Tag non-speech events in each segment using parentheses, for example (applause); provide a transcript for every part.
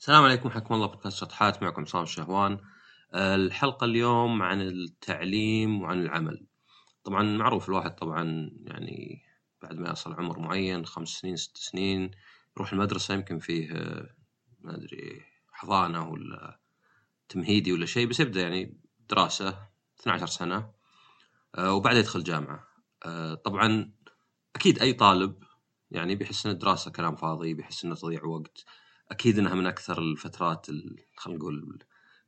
السلام عليكم حياكم الله بودكاست شطحات معكم عصام الشهوان آه، الحلقة اليوم عن التعليم وعن العمل. طبعا معروف الواحد طبعا يعني بعد ما يصل عمر معين خمس سنين ست سنين يروح المدرسة يمكن فيه آه، ما أدري حضانة ولا تمهيدي ولا شيء بس يبدأ يعني دراسة 12 سنة آه، وبعدها يدخل جامعة. طبعا أكيد أي طالب يعني بيحس إن الدراسة كلام فاضي بيحس إنه تضيع وقت. أكيد إنها من أكثر الفترات خلينا نقول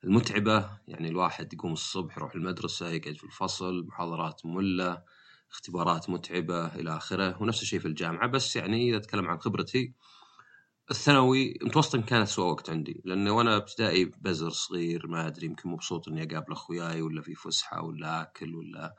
المتعبة. يعني الواحد يقوم الصبح يروح المدرسة يقعد في الفصل محاضرات مملة اختبارات متعبة إلى آخره ونفس الشيء في الجامعة. بس يعني إذا أتكلم عن خبرتي الثانوي متوسطا كانت اسوء وقت عندي. لأنه وأنا ابتدائي بزر صغير ما أدري يمكن مبسوط إني أقابل أخوياي ولا في فسحة ولا أكل ولا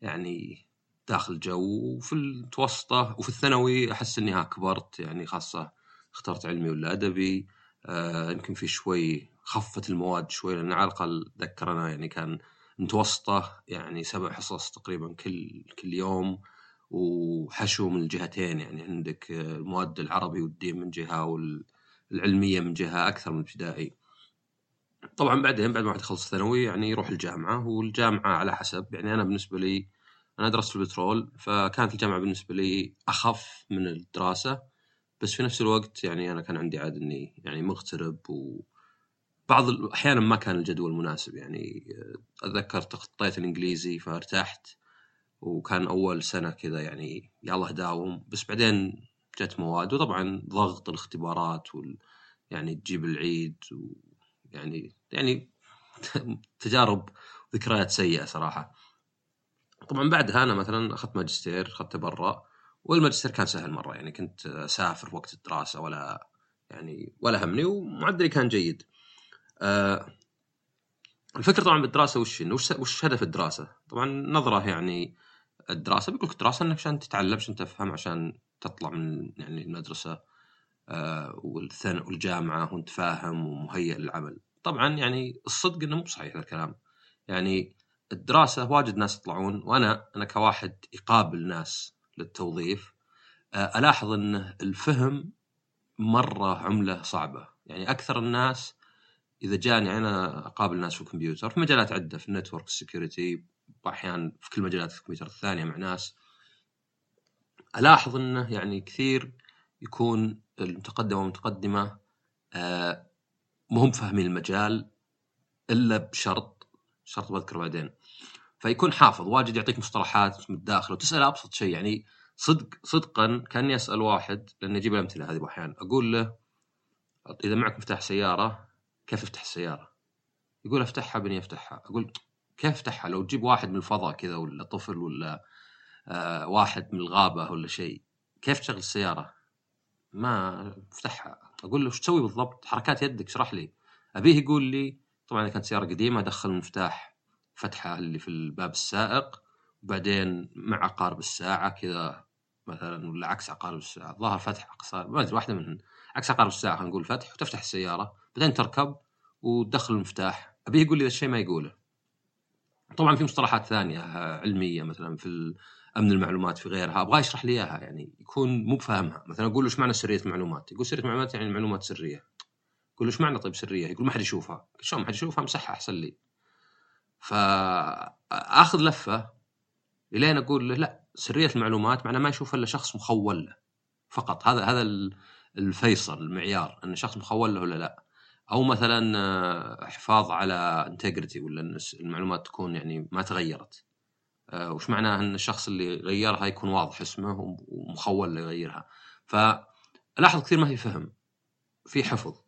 يعني داخل جو. وفي المتوسطه وفي الثانوي أحس إني ها كبرت يعني خاصة اخترت علمي ولا أدبي آه يمكن في شوي خفت المواد شوي لأن على الأقل أتذكر أنا يعني كان متوسطة يعني سبع حصص تقريبا كل كل يوم وحشو من الجهتين يعني عندك المواد العربي والدين من جهة والعلمية من جهة أكثر من ابتدائي. طبعا بعدين بعد ما واحد يخلص الثانوي يعني يروح الجامعة والجامعة على حسب يعني أنا بالنسبة لي أنا درست في البترول فكانت الجامعة بالنسبة لي أخف من الدراسة بس في نفس الوقت يعني أنا كان عندي عاد إني يعني مغترب و بعض الاحيان ما كان الجدول مناسب يعني أتذكر تخطيت الإنجليزي فارتحت وكان أول سنة كذا يعني يلا داوم بس بعدين جت مواد وطبعا ضغط الاختبارات وال يعني تجيب العيد ويعني يعني (laughs) تجارب ذكريات سيئة صراحة. طبعا بعدها أنا مثلا أخذت ماجستير أخذته برا. والماجستير كان سهل مرة يعني كنت أسافر وقت الدراسة ولا يعني ولا همني ومعدلي كان جيد. أه الفكرة طبعا بالدراسة وش وش وش هدف الدراسة؟ طبعا نظرة يعني الدراسة بيقول لك الدراسة إنك عشان تتعلم عشان تفهم عشان تطلع من يعني المدرسة أه والثانوي والجامعة وانت فاهم ومهيئ للعمل. طبعا يعني الصدق إنه مو بصحيح الكلام. يعني الدراسة واجد ناس يطلعون وأنا أنا كواحد يقابل ناس للتوظيف. آه، ألاحظ إن الفهم مرة عملة صعبة. يعني أكثر الناس إذا جاني أنا أقابل ناس في الكمبيوتر في مجالات عدة في ال network security واحيانا في كل مجالات الكمبيوتر الثانية مع ناس. ألاحظ إنه يعني كثير يكون المتقدم والمتقدمة آه، مهم فاهمين المجال إلا بشرط شرط بذكره بعدين. فيكون حافظ واجد يعطيك مصطلحات من الداخل وتساله أبسط شيء يعني صدق صدقا كاني اسال واحد لأن أجيب الأمثلة هذه أحيانا أقول له إذا معك مفتاح سيارة كيف أفتح السيارة؟ يقول أفتحها بني أفتحها أقول كيف أفتحها لو تجيب واحد من الفضاء كذا ولا طفل ولا آه واحد من الغابة ولا شيء كيف تشغل السيارة؟ ما أفتحها أقول له وش تسوي بالضبط؟ حركات يدك اشرح لي أبيه يقول لي طبعا إذا كانت سيارة قديمة ادخل المفتاح فتحة اللي في الباب السائق وبعدين مع عقارب الساعة كذا مثلا ولا عكس عقارب الساعة ظهر فتح اقصى ما أدري واحدة منهن عكس عقارب الساعة خلينا نقول فتح وتفتح السيارة بعدين تركب وتدخل المفتاح. أبيه يقول لي ذا الشيء ما يقوله. طبعا في مصطلحات ثانية علمية مثلا في أمن المعلومات في غيرها أبغى يشرح لي إياها يعني يكون مو بفاهمها. مثلا أقول له إيش معنى سرية المعلومات يقول سرية المعلومات يعني المعلومات سرية. يقول له إيش معنى طيب سرية؟ يقول ما حد يشوفها. شلون ما حد يشوفها؟ أمسحها أحسن لي. فأخذ لفة إلين أقول له لا سرية المعلومات معناه ما يشوف إلا شخص مخول له فقط. هذا هذا الفيصل المعيار إن شخص مخول له ولا لا. أو مثلا آه، حفاظ على انتجرتي ولا إن المعلومات تكون يعني ما تغيرت. آه، وش معناه إن الشخص اللي غيرها يكون واضح اسمه ومخول له يغيرها؟ فلاحظ كثير ما في فهم في حفظ.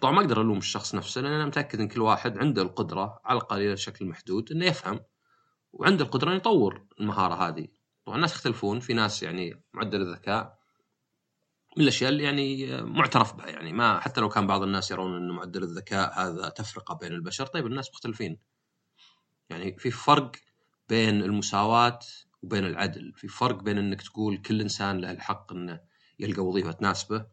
طبعا ما أقدر ألوم الشخص نفسه لأن أنا متأكد إن كل واحد عنده القدرة على الأقل شكل محدود إنه يفهم وعنده القدرة إنه يطور المهارة هذه. طبعا الناس يختلفون في ناس يعني معدل الذكاء من الأشياء اللي يعني معترف بها يعني ما حتى لو كان بعض الناس يرون ان معدل الذكاء هذا تفرقة بين البشر طيب الناس مختلفين. يعني في فرق بين المساواة وبين العدل في فرق بين إنك تقول كل إنسان له الحق إنه يلقى وظيفة تناسبه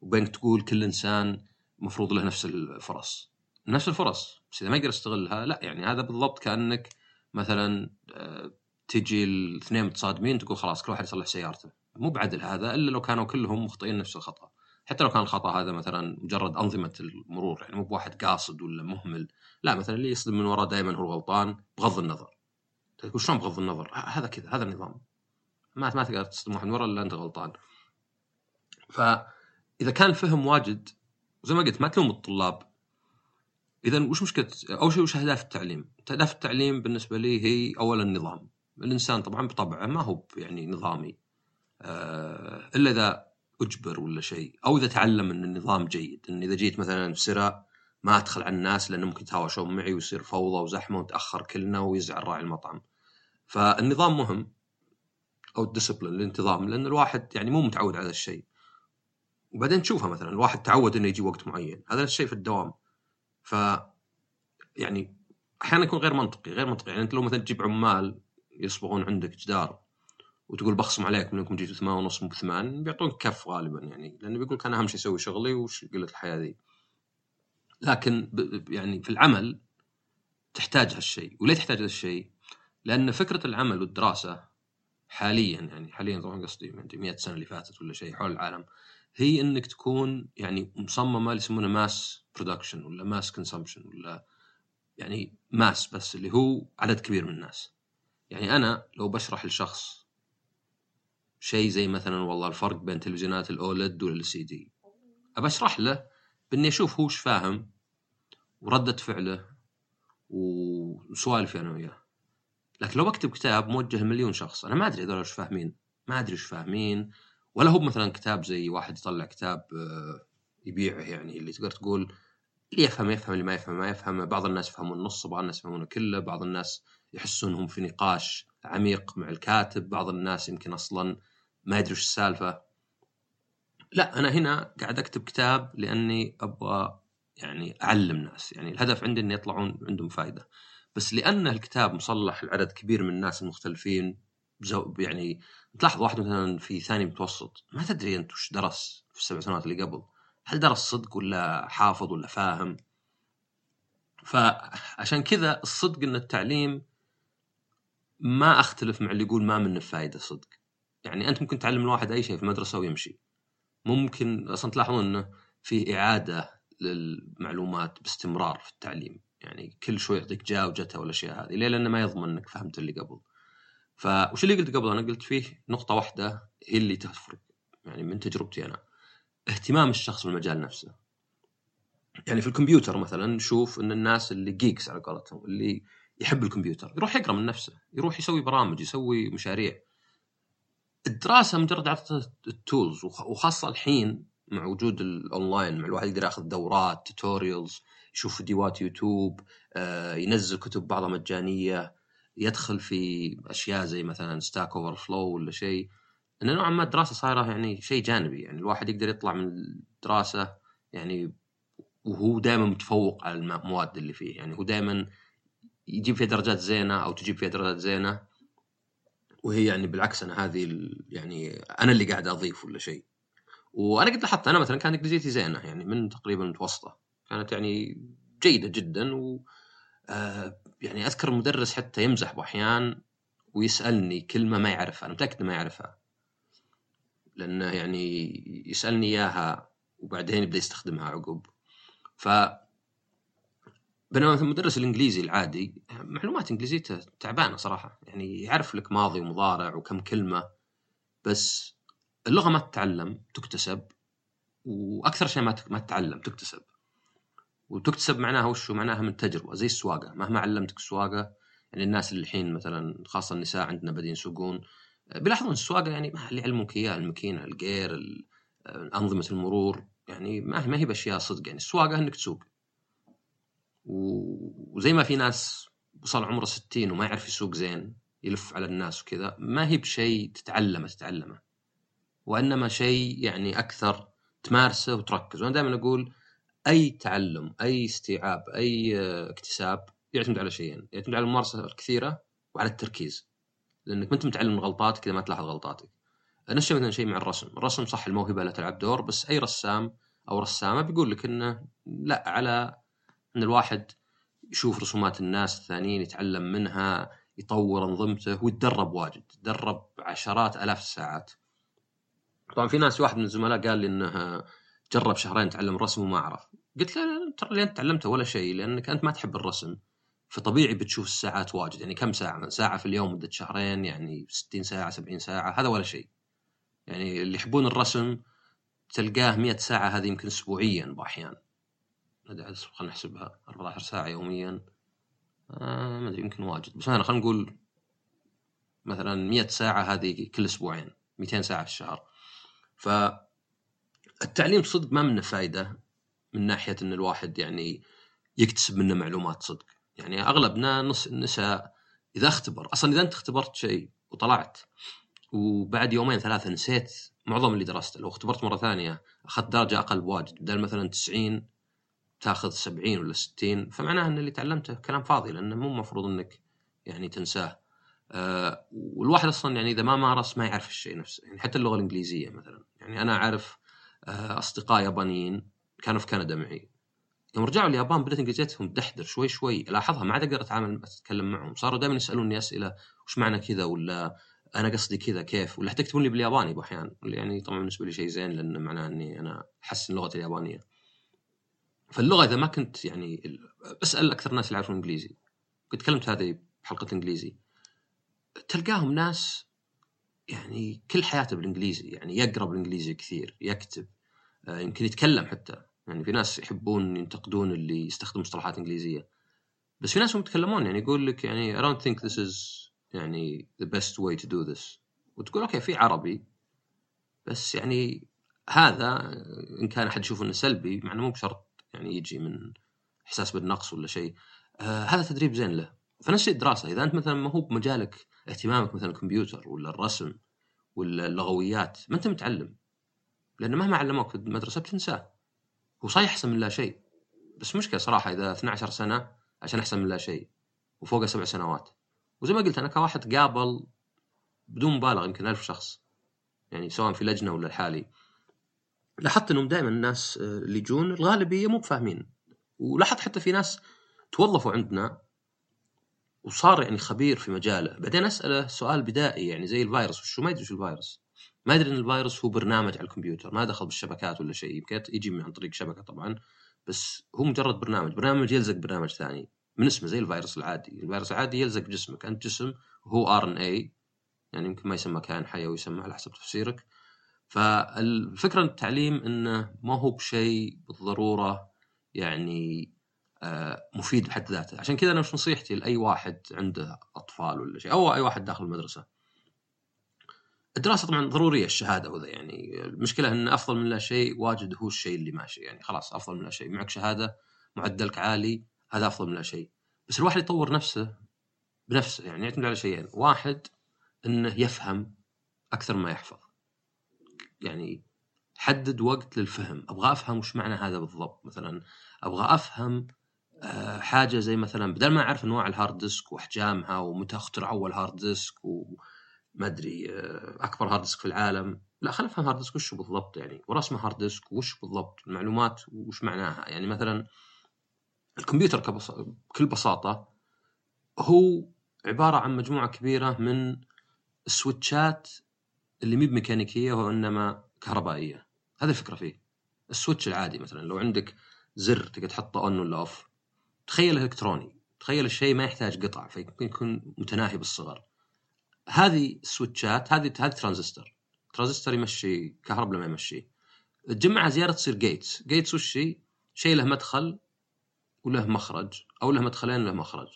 وبين تقول كل إنسان مفروض له نفس الفرص. نفس الفرص. بس إذا ما يقدر يستغلها لا يعني هذا بالضبط كأنك مثلا آه، تجي الاثنين متصادمين تقول خلاص كل واحد يصلح سيارته. مو بعدل هذا إلا لو كانوا كلهم مخطئين نفس الخطأ. حتى لو كان الخطأ هذا مثلا مجرد أنظمة المرور يعني مو بواحد قاصد ولا مهمل. لا مثلا اللي يصدم من وراء دائما هو الغلطان بغض النظر. تقول شلون بغض النظر؟ هذا كذا هذا النظام. ما ما تقدر تصدم واحد من ورا إلا أنت غلطان. فإذا كان الفهم واجد زي ما قلت ما تلوم الطلاب. اذا وش مشكلة؟ أول شيء وش أهداف التعليم؟ أهداف التعليم بالنسبة لي هي اولا النظام. الإنسان طبعا بطبعه ما هو يعني نظامي. آه، إلا إذا أجبر ولا شيء أو إذا تعلم إن النظام جيد. إن إذا جيت مثلا في ما أدخل على الناس لأنه ممكن يتهاوشون معي ويصير فوضى وزحمة ونتاخر كلنا ويزعل راعي المطعم. فالنظام مهم أو الديسبلين الانتظام. لأن الواحد يعني مو متعود على الشيء. وبعدين تشوفها مثلا الواحد تعود إنه يجي وقت معين. هذا الشيء في الدوام. ف يعني أحيانا يكون غير منطقي غير منطقي. يعني أنت لو مثلا تجيب عمال يصبغون عندك جدار وتقول بخصم عليك منكم جيتوا ثمان ونص مو بثمان بيعطونك كف غالبا يعني. لأنه بيقول أنا أهم شيء أسوي شغلي وش قلة الحيا ذي. لكن يعني في العمل تحتاج هالشيء. وليه تحتاج هالشيء؟ لأن فكرة العمل والدراسة حاليا يعني حاليا طبعا قصدي 100 سنة اللي فاتت ولا شيء حول العالم هي إنك تكون يعني مصممة اللي يسمونه mass production ولا mass consumption ولا يعني mass بس اللي هو عدد كبير من الناس. يعني أنا لو بشرح لشخص شيء زي مثلا والله الفرق بين تلفزيونات ال OLED وال LCD ابى اشرح له بإني أشوف هو فاهم وردة فعله وسوالفي أنا وياه. لكن لو بكتب كتاب موجه لمليون شخص أنا ما أدري هذول إيش فاهمين ما أدري إيش فاهمين ولا هو مثلا كتاب زي واحد يطلع كتاب آه، يبيعه يعني اللي تقدر تقول اللي يفهم يفهم اللي ما يفهم ما يفهم بعض الناس يفهمون النص بعض الناس يفهمونه كله. بعض الناس يحسون انهم في نقاش عميق مع الكاتب. بعض الناس يمكن أصلا ما يدري وش السالفة. لا أنا هنا قاعد أكتب كتاب لأني أبغى يعني أعلم ناس. يعني الهدف عندي إن يطلعون عندهم فائده بس لأن الكتاب مصلح لعدد كبير من الناس المختلفين يعني تلاحظ واحد مثلا في ثاني متوسط ما تدري أنت وش درس في السبع سنوات اللي قبل هل درس صدق ولا حافظ ولا فاهم؟ فعشان كذا الصدق إن التعليم ما أختلف مع اللي يقول ما منه فائده صدق. يعني أنت ممكن تعلم الواحد أي شيء في المدرسة ويمشي. ممكن أصلا تلاحظون إنه في إعادة للمعلومات باستمرار في التعليم. يعني كل شوي يعطيك جاء وجتها والاشياء هذه ليه لأنه ما يضمن إنك فهمت اللي قبل. فوش اللي قلت قبل؟ أنا قلت فيه نقطة واحدة هي اللي تفرق يعني من تجربتي أنا. اهتمام الشخص بالمجال نفسه. يعني في الكمبيوتر مثلا نشوف إن الناس ال geeks على قولتهم اللي يحب الكمبيوتر يروح يقرأ من نفسه يروح يسوي برامج يسوي مشاريع. الدراسة مجرد عطت ال tools وخاصة الحين مع وجود الاونلاين مع الواحد يقدر ياخذ دورات tutorials يشوف فيديوهات يوتيوب آه، ينزل كتب بعضها مجانية. يدخل في أشياء زي مثلا Stack Overflow ولا شيء. انه نوعا ما الدراسة صايرة يعني شيء جانبي. يعني الواحد يقدر يطلع من الدراسة يعني وهو دائما متفوق على المواد اللي فيه. يعني هو دائما يجيب فيها درجات زينة أو تجيب فيها درجات زينة. وهي يعني بالعكس أنا هذه يعني أنا اللي قاعد أضيف ولا شيء. وأنا قد لاحظت أنا مثلا كانت انجليزيتي زينة. يعني من تقريبا متوسطة. كانت يعني جيدة جدا و آه يعني أذكر المدرس حتى يمزح بأحيان ويسألني كلمة ما يعرفها أنا متأكد ما يعرفها. لأنه يعني يسألني إياها وبعدين يبدأ يستخدمها عقب. ف بينما المدرس الإنجليزي العادي معلومات انجليزيته تعبانة صراحة. يعني يعرف لك ماضي ومضارع وكم كلمة بس اللغة ما تتعلم تكتسب وأكثر شيء ما ما تتعلم تكتسب. وتكتسب معناها وشو؟ معناها من تجربة زي السواقة. مهما علمتك السواقه يعني الناس اللي الحين مثلا خاصة النساء عندنا بادين يسوقون بيلاحظون السواقة يعني ما اللي يعلموك اياه الماكينة الجير أنظمة المرور يعني ما ما هي بأشياء صدق. يعني السواقة إنك تسوق. وزي ما في ناس وصل عمره 60 وما يعرف يسوق زين يلف على الناس وكذا ما هي بشيء تتعلمه تتعلمه. وإنما شيء يعني أكثر تمارسه وتركز وأنا دائما أقول أي تعلم أي استيعاب أي اكتساب يعتمد على شيئين يعتمد على الممارسة الكثيرة وعلى التركيز. لأنك ما أنت متعلم من غلطاتك إذا ما تلاحظ غلطاتك. نفس مثلا شيء مع الرسم. الرسم صح الموهبة لا تلعب دور بس أي رسام أو رسامة بيقول لك إنه لا على إن الواحد يشوف رسومات الناس الثانيين يتعلم منها يطور أنظمته ويتدرب واجد يتدرب عشرات آلاف الساعات. طبعا في ناس واحد من الزملاء قال لي إنه جرب شهرين تعلم الرسم وما عرف قلت له ترى اللي انت تعلمته ولا شيء لأنك أنت ما تحب الرسم. فطبيعي بتشوف الساعات واجد يعني كم ساعة؟ ساعة في اليوم مدة شهرين يعني 60 ساعة 70 ساعة هذا ولا شيء. يعني اللي يحبون الرسم تلقاه 100 ساعة هذه يمكن اسبوعيا بأحيان. خلينا نحسبها 14 ساعة يوميا. آه ما أدري يمكن واجد. بس مثلا خلينا نقول مثلا 100 ساعة هذه كل أسبوعين 200 ساعة في الشهر. ف التعليم صدق ما منه فائده من ناحية إن الواحد يعني يكتسب منه معلومات صدق. يعني أغلبنا نص النساء إذا اختبر. أصلا إذا أنت اختبرت شيء وطلعت وبعد يومين ثلاثة نسيت معظم اللي درسته لو اختبرت مرة ثانية أخذت درجة أقل بواجد بدل مثلا 90 تأخذ 70 ولا 60 فمعناه إن اللي تعلمته كلام فاضي لأنه مو المفروض إنك يعني تنساه. أه والواحد أصلا يعني إذا ما مارس ما يعرف الشيء نفسه. يعني حتى اللغة الإنجليزية مثلا. يعني أنا أعرف أصدقاء يابانيين كانوا في كندا معي. يوم رجعوا اليابان بدأت إنجليزيتهم تدحدر شوي شوي. الاحظها ما عاد أقدر أتعامل أتكلم معهم. صاروا دائما يسألوني أسئلة وش معنى كذا؟ ولا أنا قصدي كذا كيف؟ ولا حتى يكتبون لي بالياباني باحيان يعني طبعا بالنسبة لي شيء زين لأن معناه إني أنا أحسن لغتي اليابانية. فاللغة إذا ما كنت يعني بسال أكثر الناس اللي يعرفون إنجليزي. كنت تكلمت هذه بحلقة إنجليزي. تلقاهم ناس يعني كل حياته بالإنجليزي يعني يقرأ بالإنجليزي كثير يكتب. آه، يمكن يتكلم حتى. يعني في ناس يحبون ينتقدون اللي يستخدم مصطلحات إنجليزية. بس في ناس هم يتكلمون يعني يقول لك يعني I don't think this is يعني the best way to do this. وتقول أوكي في عربي. بس يعني هذا إن كان أحد يشوف إنه سلبي مع إنه مو بشرط يعني يجي من إحساس بالنقص ولا شيء. آه هذا تدريب زين له. فنفس الدراسة إذا أنت مثلا ما هو بمجالك اهتمامك مثلا الكمبيوتر ولا الرسم ولا اللغويات ما أنت متعلم. لأن مهما علموك في المدرسة بتنساه. هو صحيح أحسن من لا شيء. بس مشكلة صراحة إذا 12 سنة عشان أحسن من لا شيء. وفوق سبع سنوات. وزي ما قلت أنا كواحد قابل بدون مبالغة يمكن ألف شخص. يعني سواء في لجنة ولا لحالي. لاحظت إنهم دائما الناس اللي يجون الغالبية مو بفاهمين. ولاحظت حتى في ناس توظفوا عندنا وصار يعني خبير في مجاله. بعدين أسأله سؤال بدائي يعني زي الفيروس. وشو ما يدري شو الفيروس. ما يدري إن الفيروس هو برنامج على الكمبيوتر ما دخل بالشبكات ولا شيء يمكن يجي عن طريق شبكة طبعا بس هو مجرد برنامج برنامج يلزق برنامج ثاني من اسمه زي الفيروس العادي الفيروس العادي يلزق بجسمك أنت جسم وهو آر إن اي يعني يمكن ما يسمى كائن حي أو يسمى على حسب تفسيرك. فالفكرة التعليم إنه ما هو بشيء بالضرورة يعني آه، مفيد بحد ذاته. عشان كذا أنا مش نصيحتي لأي واحد عنده أطفال ولا شيء أو أي واحد داخل المدرسة. الدراسة طبعا ضرورية الشهادة وذا يعني المشكلة إن أفضل من لا شيء واجد هو الشيء اللي ماشي يعني خلاص أفضل من لا شيء معك شهادة معدلك عالي هذا أفضل من لا شيء. بس الواحد يطور نفسه بنفسه يعني يعتمد على شيئين واحد إنه يفهم أكثر ما يحفظ. يعني حدد وقت للفهم أبغى أفهم وش معنى هذا بالضبط. مثلا أبغى أفهم آه، حاجة زي مثلا بدل ما أعرف أنواع ال hard disk وأحجامها ومتى أخترع أول hard disk وما أدري آه، أكبر hard disk في العالم. لا خلينا نفهم hard disk وش بالضبط يعني. ورسمه hard disk وش بالضبط؟ المعلومات وش معناها؟ يعني مثلا الكمبيوتر كبص... بكل بساطة هو عبارة عن مجموعة كبيرة من السويتشات اللي مي بميكانيكيه وإنما كهربائية. هذه الفكرة فيه. ال switch العادي مثلا لو عندك زر تقدر تحطه on ولا off تخيل إلكتروني. تخيل الشيء ما يحتاج قطع فيمكن يكون متناهي بالصغر. هذه السويتشات هذه هذه ترانزستور. ترانزستور يمشي كهرباء ما يمشي. تجمعها زياده تصير gates gates وش شيء شيء له مدخل وله مخرج أو له مدخلين وله مخرج.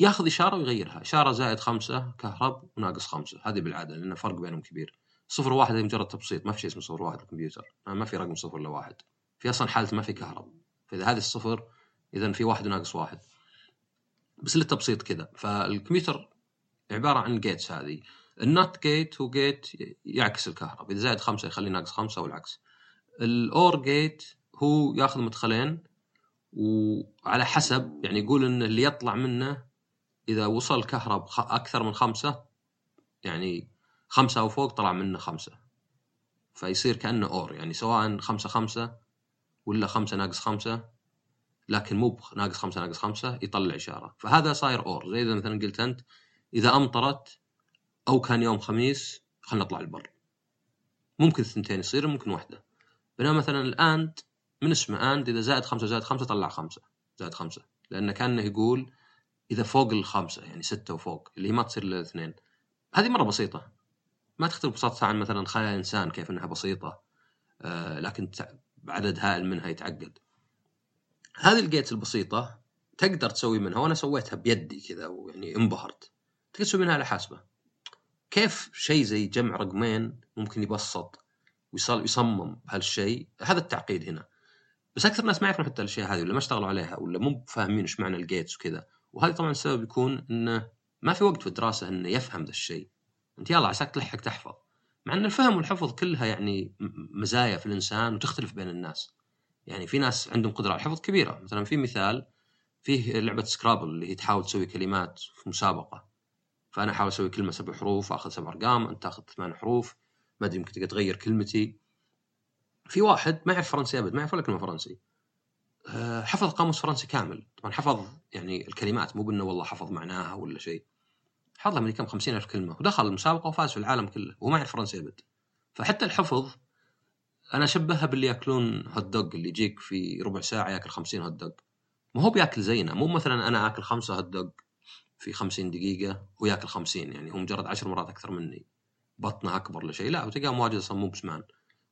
ياخذ إشارة ويغيرها. إشارة زائد خمسة كهرب وناقص خمسة. هذه بالعادة لأن الفرق بينهم كبير. صفر واحد هي مجرد تبسيط. ما في شيء اسمه صفر واحد الكمبيوتر. ما في رقم صفر إلا واحد. في أصلا حالته ما في كهرب. فإذا هذه الصفر اذا في واحد وناقص واحد. بس للتبسيط كذا. فالكمبيوتر عبارة عن gates هذه. ال NOT gate هو gate يعكس الكهرباء. إذا زائد خمسة يخليه ناقص خمسة والعكس. ال OR gate هو ياخذ مدخلين وعلى حسب يعني يقول إن اللي يطلع منه إذا وصل كهرب أكثر من خمسة يعني خمسة أو فوق طلع منه خمسة. فيصير كأنه OR يعني سواء خمسة خمسة ولا خمسة ناقص خمسة لكن مو ناقص خمسة ناقص خمسة يطلع إشارة. فهذا صاير OR زي إذا مثلا قلت أنت إذا أمطرت أو كان يوم خميس خلينا نطلع البر. ممكن الثنتين يصير ممكن واحدة. بينما مثلا ال AND من اسمه AND إذا زائد خمسة زائد خمسة طلع خمسة زائد خمسة. لأنه كأنه يقول إذا فوق الخمسة يعني ستة وفوق اللي هي ما تصير إلا اثنين هذه مرة بسيطة. ما تختلف ببساطه عن مثلا خلايا الانسان كيف إنها بسيطة آه لكن عدد هائل منها يتعقد. هذه ال gates البسيطة تقدر تسوي منها وأنا سويتها بيدي كذا ويعني انبهرت. تسوي منها آلة حاسبة. كيف شيء زي جمع رقمين ممكن يبسط ويصل يصمم بهالشيء؟ هذا التعقيد هنا. بس أكثر الناس ما يعرفون حتى الأشياء هذه ولا ما اشتغلوا عليها ولا مو فاهمين إيش معنى ال gates وكذا. وهذا طبعا السبب يكون إنه ما في وقت في الدراسة إنه يفهم ذا الشيء. أنت يلا عساك تلحق تحفظ. مع إن الفهم والحفظ كلها يعني مزايا في الإنسان وتختلف بين الناس. يعني في ناس عندهم قدرة على الحفظ كبيرة. مثلا في مثال فيه لعبة سكرابل اللي هي تحاول تسوي كلمات في مسابقة. فأنا أحاول أسوي كلمة سبع حروف اخذ سبع أرقام أنت تأخذ ثمان حروف ما أدري يمكن تغير كلمتي. في واحد ما يعرف فرنسي أبد ما يعرف ولا كلمة فرنسي. آه، حفظ قاموس فرنسي كامل. طبعا حفظ يعني الكلمات مو بأنه والله حفظ معناها ولا شيء. حفظ من كم؟ خمسين ألف كلمة. ودخل المسابقة وفاز في العالم كله وهو ما يعرف فرنسي أبد. فحتى الحفظ أنا أشبهها باللي ياكلون هوت دوج اللي يجيك في ربع ساعة ياكل خمسين هوت دوج ما هو بياكل زينا مو مثلا أنا آكل خمسة هوت دوج في خمسين دقيقة وياكل خمسين يعني هو مجرد عشر مرات أكثر مني. بطنه أكبر لشيء لا وتلقاهم واجد أصلا مو بسمان.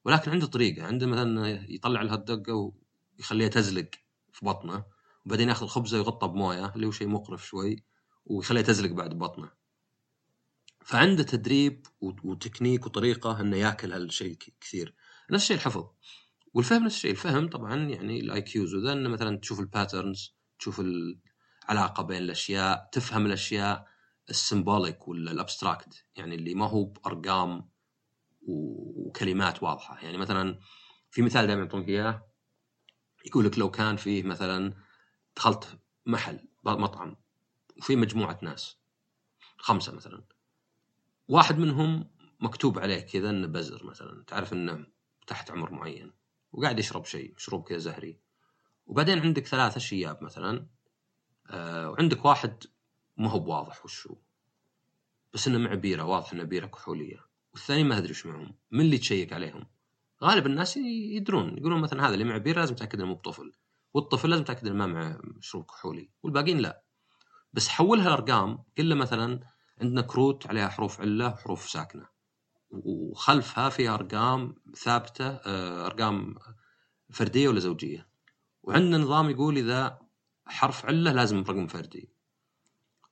ولكن عنده طريقة. عنده مثلا يطلع الهوت دوج ويخليها تزلق في بطنه وبعدين يأخذ الخبزة ويغطى بموية اللي هو شيء مقرف شوي ويخليها تزلق بعد بطنه. فعنده تدريب وتكنيك وطريقة إنه ياكل هالشيء كثير. نفس الشيء الحفظ. والفهم نفس الشيء الفهم طبعا يعني ال IQs وذا إنه مثلا تشوف ال patterns تشوف العلاقه بين الأشياء تفهم الأشياء ال symbolic ولا ال abstract يعني اللي ما هو بأرقام وكلمات واضحة. يعني مثلا في مثال دائما يعطونك إياه يقول لك لو كان فيه مثلا دخلت محل مطعم وفي مجموعة ناس خمسة مثلا واحد منهم مكتوب عليه كذا إنه بزر مثلا تعرف إنه تحت عمر معين وقاعد يشرب شيء مشروب كذا زهري. وبعدين عندك ثلاثة شياب مثلا آه وعندك واحد ما هو بواضح وش هو. بس إنه مع بيرة واضح إنه بيرة كحولية. والثاني ما أدري إيش معهم. من اللي تشيك عليهم؟ غالب الناس يدرون. يقولون مثلا هذا اللي مع بيرة لازم تاكد إنه مو بطفل. والطفل لازم تاكد إنه ما معه مشروب كحولي. والباقيين لا. بس حولها الارقام قل له مثلا عندنا كروت عليها حروف علة وحروف ساكنة. وخلفها فيها أرقام ثابتة آه، أرقام فردية ولا زوجية. وعندنا نظام يقول إذا حرف علة لازم رقم فردي.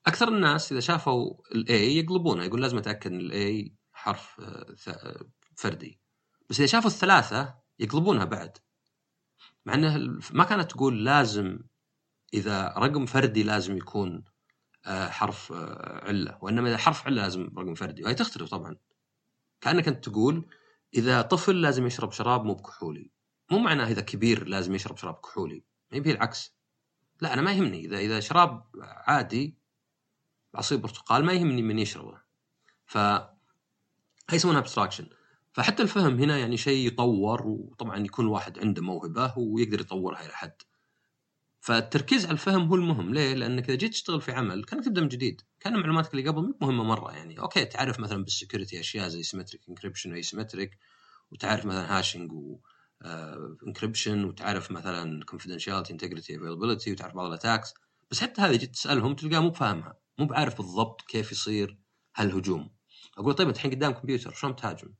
أكثر الناس إذا شافوا ال A يقلبونها يقول لازم أتأكد إن ال A حرف آه، فردي. بس إذا شافوا الثلاثة يقلبونها بعد. مع إنه ما كانت تقول لازم إذا رقم فردي لازم يكون آه، حرف آه، علة. وإنما إذا حرف علة لازم رقم فردي. وهي تختلف طبعا. كأنك أنت تقول إذا طفل لازم يشرب شراب مو بكحولي. مو معناه إذا كبير لازم يشرب شراب كحولي. يبي العكس. لا أنا ما يهمني. إذا إذا شراب عادي عصير برتقال ما يهمني من يشربه. ف هي يسمونها abstraction فحتى الفهم هنا يعني شيء يطور وطبعا يكون الواحد عنده موهبة ويقدر يطورها إلى حد فالتركيز على الفهم هو المهم. ليه؟ لأنك إذا جيت تشتغل في عمل كانك تبدأ من جديد. كان معلوماتك اللي قبل مهمة مرة يعني. okay تعرف مثلا بال security أشياء زي symmetric encryption و asymmetric وتعرف مثلا hashing و encryption وتعرف مثلا confidentiality integrity availability وتعرف بعض ال attacks بس حتى هذه جيت تسألهم تلقاه مو فاهمها مو بعارف بالضبط كيف يصير هالهجوم أقول طيب الحين قدام كمبيوتر شلون بتهاجم؟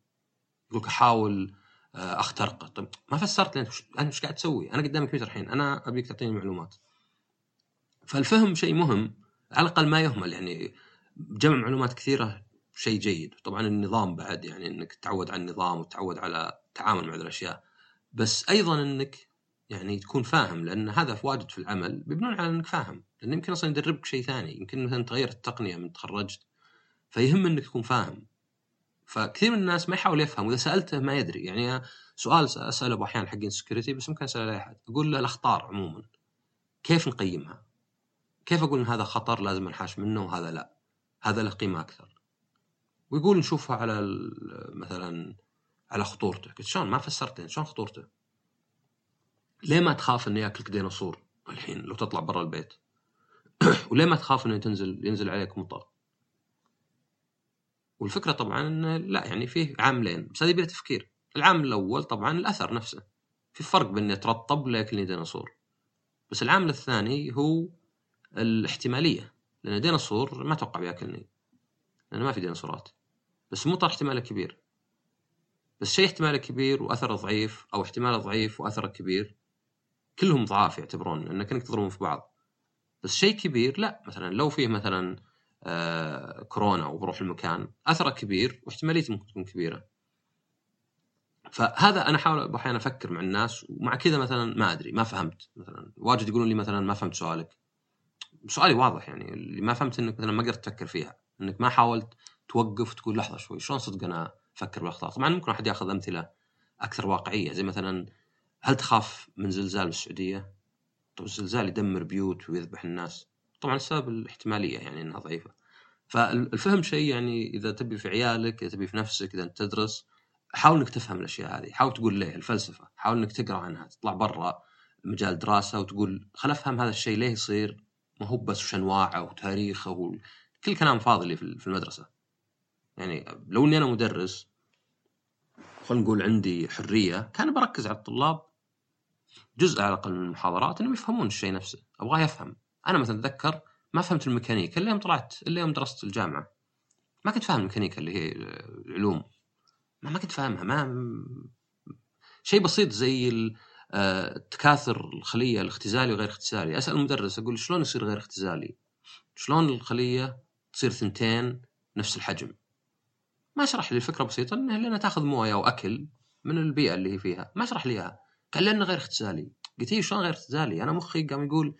يقول لك أحاول آه، أخترقه طيب ما فسرت لي أنا إيش قاعد تسوي؟ أنا قدامك كمبيوتر الحين أنا أبيك تعطيني معلومات. فالفهم شيء مهم على الأقل ما يهمل يعني جمع معلومات كثيرة شيء جيد طبعا النظام بعد يعني إنك تتعود على النظام وتتعود على التعامل مع الأشياء بس أيضا إنك يعني تكون فاهم لأن هذا واجد في العمل بيبنون على إنك فاهم لأن يمكن أصلا يدربك شيء ثاني يمكن مثلا تغير التقنية من تخرجت فيهم إنك تكون فاهم فكثير من الناس ما يحاول يفهم وإذا سألته ما يدري يعني سؤال أسأله أحيانا حقين سكيورتي بس ممكن أسأله اي أحد أقول له الأخطار عموما كيف نقيمها؟ كيف أقول إن هذا خطر لازم نحاش منه وهذا لا؟ هذا له قيمة أكثر. ويقول نشوفها على مثلا على خطورته، قلت شلون؟ ما فسرت شلون خطورته؟ ليه ما تخاف إنه ياكلك ديناصور؟ الحين لو تطلع برا البيت؟ (clears throat) وليه ما تخاف إنه تنزل ينزل عليك مطر؟ والفكرة طبعا لا يعني فيه عاملين. بس هذه بلا تفكير. العامل الأول طبعا الأثر نفسه. في فرق بين يترطب ولا ياكلني ديناصور. بس العامل الثاني هو الاحتمالية. لأن ديناصور ما أتوقع بياكلني. لأن ما في ديناصورات. بس مو احتماله كبير. بس شيء احتماله كبير وأثره ضعيف أو احتماله ضعيف وأثره كبير. كلهم ضعاف يعتبرون لانك انك تضربهم في بعض. بس شيء كبير لا مثلا لو فيه مثلا آه كورونا وبروح المكان أثره كبير واحتماليته ممكن تكون كبيرة. فهذا أنا أحاول أحيانا أفكر مع الناس ومع كذا مثلا ما أدري ما فهمت. مثلا واجد يقولون لي مثلا ما فهمت سؤالك. سؤالي واضح يعني اللي ما فهمت إنك مثلا ما قدرت تفكر فيها. إنك ما حاولت توقف وتقول لحظة شوي شلون صدق أنا أفكر بالأخطاء. طبعا ممكن أحد يأخذ أمثلة أكثر واقعية زي مثلا هل تخاف من زلزال بالسعودية؟ طب الزلزال يدمر بيوت ويذبح الناس. طبعا السبب الاحتمالية يعني إنها ضعيفة. فالفهم شيء يعني إذا تبي في عيالك إذا تبي في نفسك إذا أنت تدرس حاول إنك تفهم الأشياء هذه. حاول تقول ليه الفلسفة. حاول إنك تقرأ عنها تطلع برا مجال دراسة وتقول خل أفهم هذا الشيء ليه يصير؟ ما هو بس وش انواعه وتاريخه و... كل كلام فاضي اللي في المدرسة. يعني لو إني أنا مدرس خلينا نقول عندي حرية كان بركز على الطلاب جزء على الأقل من المحاضرات إنهم يفهمون الشيء نفسه أبغاه يفهم أنا مثلا أتذكر ما فهمت الميكانيكا إلا يوم طلعت إلا يوم درست الجامعة ما كنت فاهم الميكانيكا اللي هي العلوم ما, ما كنت فاهمها ما شيء بسيط زي آه، تكاثر الخلية الاختزالي وغير اختزالي أسأل المدرس أقول شلون يصير غير اختزالي؟ شلون الخلية تصير ثنتين نفس الحجم؟ ما شرح لي الفكرة بسيطة انها لانها تاخذ موية وأكل من البيئة اللي هي فيها. ما شرح لي إياها. قال لأنه غير اختزالي. قلت له شلون غير اختزالي؟ أنا مخي قام يقول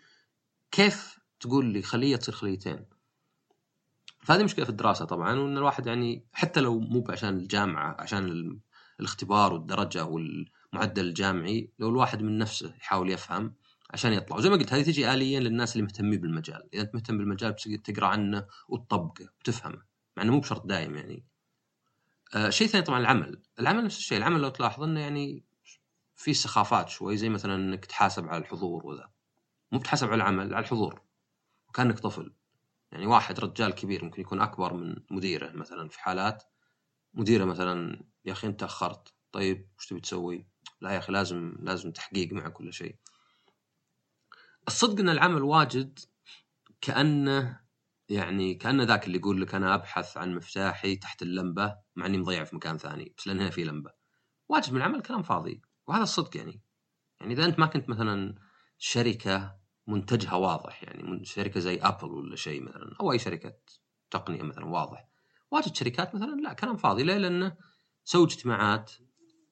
كيف تقول لي خلية تصير خليتين؟ فهذه مشكلة في الدراسة طبعا وإن الواحد يعني حتى لو مو عشان الجامعة عشان الاختبار والدرجة والمعدل الجامعي لو الواحد من نفسه يحاول يفهم عشان يطلع. وزي ما قلت هذه تجي اليا للناس اللي مهتمين بالمجال. إذا أنت مهتم بالمجال بتقدر تقرأ عنه وتطبقه وتفهمه مع إنه مو بشرط دايم يعني. آه شيء ثاني طبعا العمل. العمل نفس الشيء العمل لو تلاحظ إنه يعني في سخافات شوي زي مثلا إنك تحاسب على الحضور وذا. مو بتحاسب على العمل على الحضور. وكأنك طفل. يعني واحد رجال كبير ممكن يكون أكبر من مديره مثلا في حالات. مديره مثلا يا أخي أنت تاخرت طيب وش تبي تسوي؟ لا يا أخي لازم لازم تحقيق مع كل شيء. الصدق إن العمل واجد كأنه يعني كانه ذاك اللي يقول لك أنا أبحث عن مفتاحي تحت اللمبة مع إني مضيع في مكان ثاني بس لأن هنا في لمبة. واجد من العمل كلام فاضي وهذا الصدق يعني. يعني إذا أنت ما كنت مثلا شركة منتجها واضح يعني من شركة زي أبل ولا شيء مثلا أو أي شركة تقنية مثلا واضح واجد شركات مثلا لا كلام فاضي ليه؟ لأنه سووا اجتماعات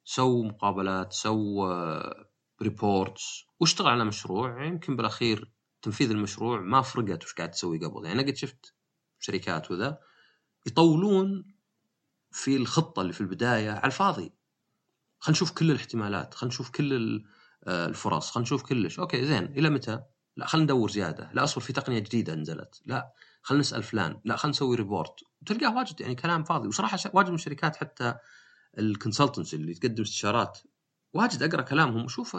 سووا مقابلات سووا reports واشتغل على مشروع يمكن بالأخير تنفيذ المشروع ما فرقت وش قاعد تسوي قبل. يعني أنا قد شفت شركات وذا يطولون في الخطة اللي في البداية على الفاضي. خلينا نشوف كل الاحتمالات خلينا نشوف كل آه، الفرص خلينا نشوف كلش. okay زين إلى متى؟ لا خلينا ندور زيادة. لا أصبر في تقنية جديدة نزلت. لا خلينا نسأل فلان. لا خلينا نسوي report وتلقاه واجد يعني كلام فاضي. وصراحة واجد من الشركات حتى ال consultancy اللي تقدم استشارات واجد أقرأ كلامهم. واشوف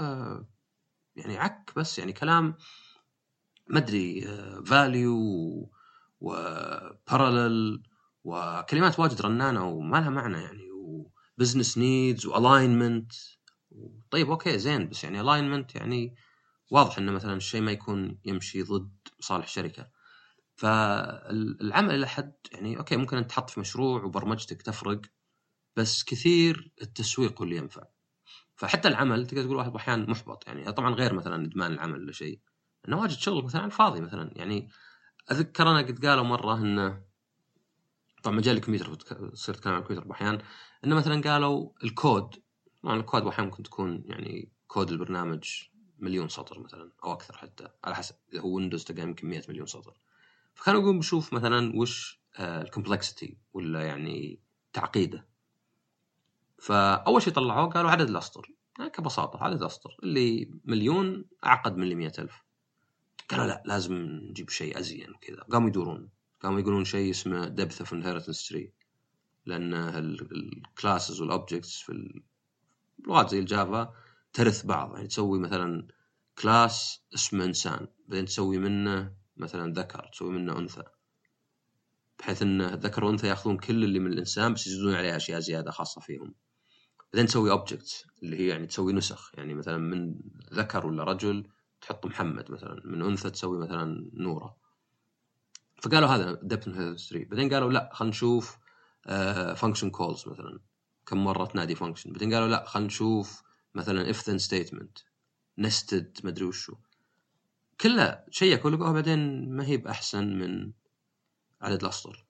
يعني عك بس يعني كلام ما أدري value و parallel وكلمات واجد رنانة وما لها معنى يعني و business needs و alignment طيب okay زين بس يعني alignment يعني واضح إنه مثلا الشيء ما يكون يمشي ضد مصالح الشركة فالعمل إلى حد يعني okay ممكن أنت تحط في مشروع وبرمجتك تفرق بس كثير التسويق اللي ينفع. فحتى العمل تقدر تقول واحد أحيانا محبط يعني طبعا غير مثلا إدمان العمل ولا شيء انه واجد شغل مثلا فاضي مثلا. يعني أذكر أنا قد قالوا مرة إنه طبعا مجال الكمبيوتر صرت اتكلم عن الكمبيوتر أحيانا إنه مثلا قالوا الكود طبعا الكود أحيانا ممكن تكون يعني كود البرنامج مليون سطر مثلا أو أكثر حتى على حسب إذا هو ويندوز تلقى يمكن 100 مليون سطر. فكانوا يقولون بشوف مثلا وش آه، ال complexity ولا يعني تعقيده. فأول شيء طلعوه قالوا عدد الأسطر. يعني كبساطة عدد الأسطر اللي مليون أعقد من اللي 100000 قالوا لا لازم نجيب شيء أزين وكذا. قاموا يدورون. قاموا يقولون شيء اسمه depth of inheritance tree لأن ال classes وال objects في اللغات زي الجافا ترث بعض. يعني تسوي مثلا class اسمه إنسان بعدين تسوي منه مثلا ذكر تسوي منه أنثى. بحيث إن الذكر والانثى يأخذون كل اللي من الإنسان بس يزيدون عليه أشياء زيادة خاصة فيهم. بعدين تسوي objects اللي هي يعني تسوي نسخ. يعني مثلا من ذكر ولا رجل تحط محمد مثلا من أنثى تسوي مثلا نورة. فقالوا هذا depth of inheritance tree بعدين قالوا لا خلينا نشوف function calls مثلا. كم مرة تنادي function بعدين قالوا لا خلينا نشوف مثلا if then statement nested ما ادري وشو كلها شيكوا لقوها بعدين ما هي بأحسن من عدد الاسطر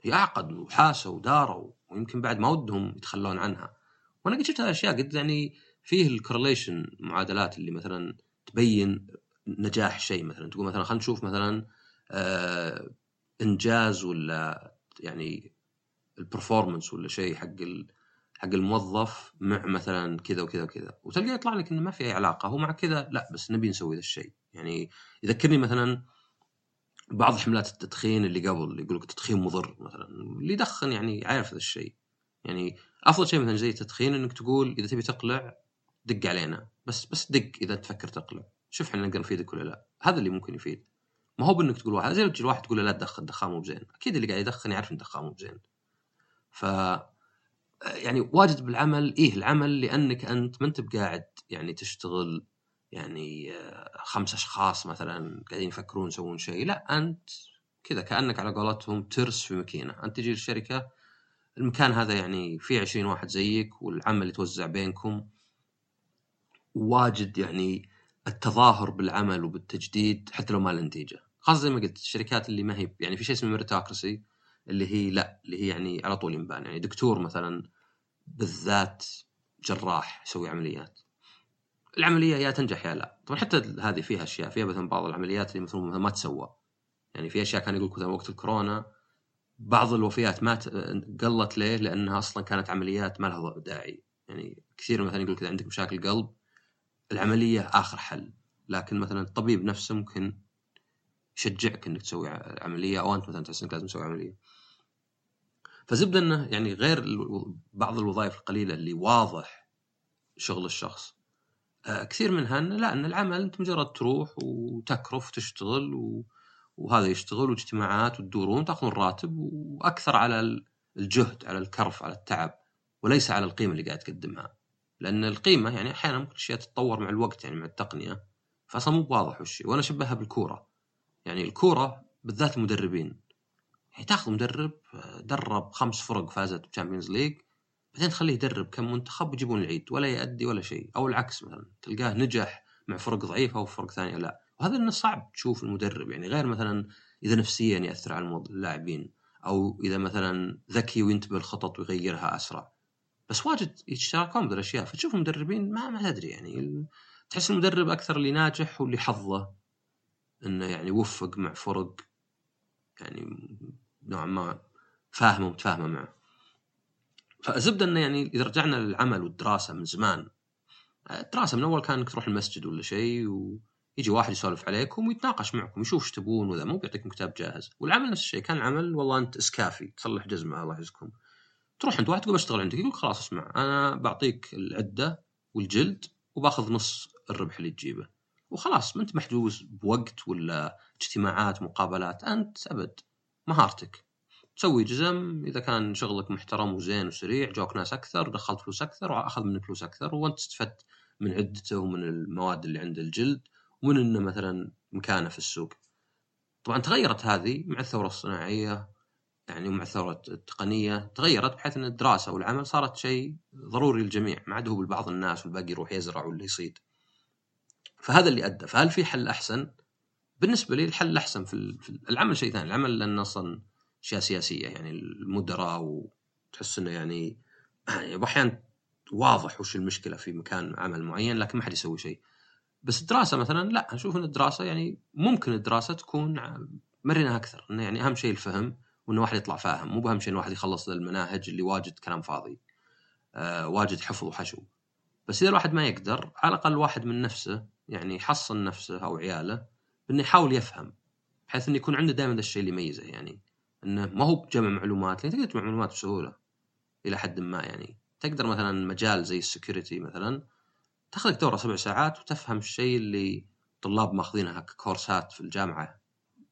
هي أعقد وحاسوا وداروا ويمكن بعد ما ودهم يتخلون عنها. وأنا قد شفت هالاشياء قد يعني فيه ال correlation معادلات اللي مثلا تبين نجاح شيء مثلا. تقول مثلا خلينا نشوف مثلا آه إنجاز ولا يعني ال performance ولا شيء حق حق الموظف مع مثلا كذا وكذا وكذا. وتلقى يطلع لك إنه ما في أي علاقة. هو مع كذا لا بس نبي نسوي ذا الشيء. يعني يذكرني مثلا بعض حملات التدخين اللي قبل اللي يقول لك التدخين مضر مثلا اللي يدخن يعني عارف ذا الشيء. يعني أفضل شيء مثلا زي التدخين إنك تقول إذا تبي تقلع دق علينا. بس بس دق إذا تفكر تقلع شوف إحنا نقدر نفيدك ولا لا. هذا اللي ممكن يفيد. ما هو بإنك تقول واحد زي لو تجي الواحد تقول له لا تدخن دخان مو بزين. أكيد اللي قاعد يدخن يعرف إن دخان مو بزين. ف يعني واجد بالعمل إيه العمل؟ لأنك أنت ما أنت بقاعد يعني تشتغل يعني خمس أشخاص مثلا قاعدين يفكرون يسوون شيء. لا أنت كذا كأنك على قولتهم ترس في ماكينة. أنت تجي للشركة المكان هذا يعني فيه 20 واحد زيك والعمل يتوزع بينكم. واجد يعني التظاهر بالعمل وبالتجديد حتى لو ما له نتيجة. خاصة زي ما قلت الشركات اللي ما هي يعني في شيء اسمه ميريتوكراسي اللي هي لا اللي هي يعني على طول ينبان. يعني دكتور مثلا بالذات جراح يسوي عمليات. العملية يا تنجح يا لا. طبعا حتى هذه فيها أشياء. فيها مثلا بعض العمليات اللي مثلا ما تسوى. يعني في أشياء كان يقول مثلا وقت الكورونا بعض الوفيات ما قلت ليه؟ لأنها أصلا كانت عمليات ما لها داعي. يعني كثير مثلا يقول كذا عندك مشاكل قلب العملية آخر حل. لكن مثلا الطبيب نفسه ممكن يشجعك إنك تسوي عملية أو أنت مثلا تحس إنك لازم تسوي عملية. فزبده إنه يعني غير بعض الوظائف القليلة اللي واضح شغل الشخص. آه، كثير منها إنه لا إن العمل أنت مجرد تروح وتكرف وتشتغل و... وهذا يشتغل واجتماعات وتدورون تأخذون راتب وأكثر على الجهد على الكرف على التعب وليس على القيمة اللي قاعد تقدمها. لأن القيمة يعني أحيانا ممكن الاشياء تتطور مع الوقت يعني مع التقنية فاصلا مو بواضح وش وأنا أشبهها بالكورة. يعني الكورة بالذات المدربين يعني تاخذ مدرب درب خمس فرق فازت ب Champions League بعدين تخليه يدرب كم منتخب ويجيبون العيد ولا يأدي ولا شيء أو العكس مثلا تلقاه نجح مع فرق ضعيفة وفرق ثانية لا. وهذا إنه صعب تشوف المدرب يعني غير مثلا إذا نفسيا يأثر على اللاعبين أو إذا مثلا ذكي وينتبه الخطط ويغيرها أسرع. بس واجد يتشاركون بالأشياء فتشوف المدربين ما ما تدري يعني تحس المدرب أكثر اللي ناجح واللي حظه إنه يعني وفق مع فرق يعني نوعا ما فاهمه ومتفاهمة معه. فالزبدة إنه يعني إذا رجعنا للعمل والدراسة من زمان الدراسة من أول كان تروح المسجد ولا شيء ويجي واحد يسولف عليكم ويتناقش معكم يشوف إيش تبون وذا مو بيعطيكم كتاب جاهز. والعمل نفس الشيء كان العمل والله أنت إسكافي تصلح جزمه الله يعزكم. تروح انت واحد تقول بشتغل عندك يقول خلاص اسمع أنا بعطيك العدة والجلد وباخذ نص الربح اللي تجيبه وخلاص ما أنت محجوز بوقت ولا اجتماعات مقابلات أنت أبد مهارتك تسوي جزم إذا كان شغلك محترم وزين وسريع جوك ناس أكثر دخلت فلوس أكثر وأخذ منك فلوس أكثر وأنت استفدت من عدته ومن المواد اللي عند الجلد ومن إنه مثلا مكانه في السوق. طبعا تغيرت هذه مع الثورة الصناعية يعني ومع الثوره التقنية تغيرت بحيث إن الدراسة والعمل صارت شيء ضروري للجميع ما عاد هو لبعض الناس والباقي يروح يزرع ولا يصيد. فهذا اللي أدى فهل في حل أحسن؟ بالنسبة لي الحل الأحسن في العمل شيء ثاني العمل لأنه أصلا أشياء سياسية يعني المدراء وتحس إنه يعني (clears throat) أحيانا واضح وش المشكلة في مكان عمل معين لكن ما حد يسوي شيء بس الدراسة مثلا لا أشوف إن الدراسة يعني ممكن الدراسة تكون مرنة أكثر إنه يعني أهم شيء الفهم وانه واحد يطلع فاهم. مو باهم شيء انه واحد يخلص المناهج اللي واجد كلام فاضي. آه واجد حفظ وحشو. بس إذا الواحد ما يقدر على الأقل واحد من نفسه يعني يحصن نفسه أو عياله انه يحاول يفهم بحيث إنه يكون عنده دائما ذا الشيء اللي يميزه. يعني إنه ما هو بجمع معلومات لأن تقدر تجمع معلومات بسهولة إلى حد ما. يعني تقدر مثلا مجال زي ال security مثلا تاخذ دورة سبع ساعات وتفهم الشيء اللي طلاب ماخذينها ككورسات في الجامعة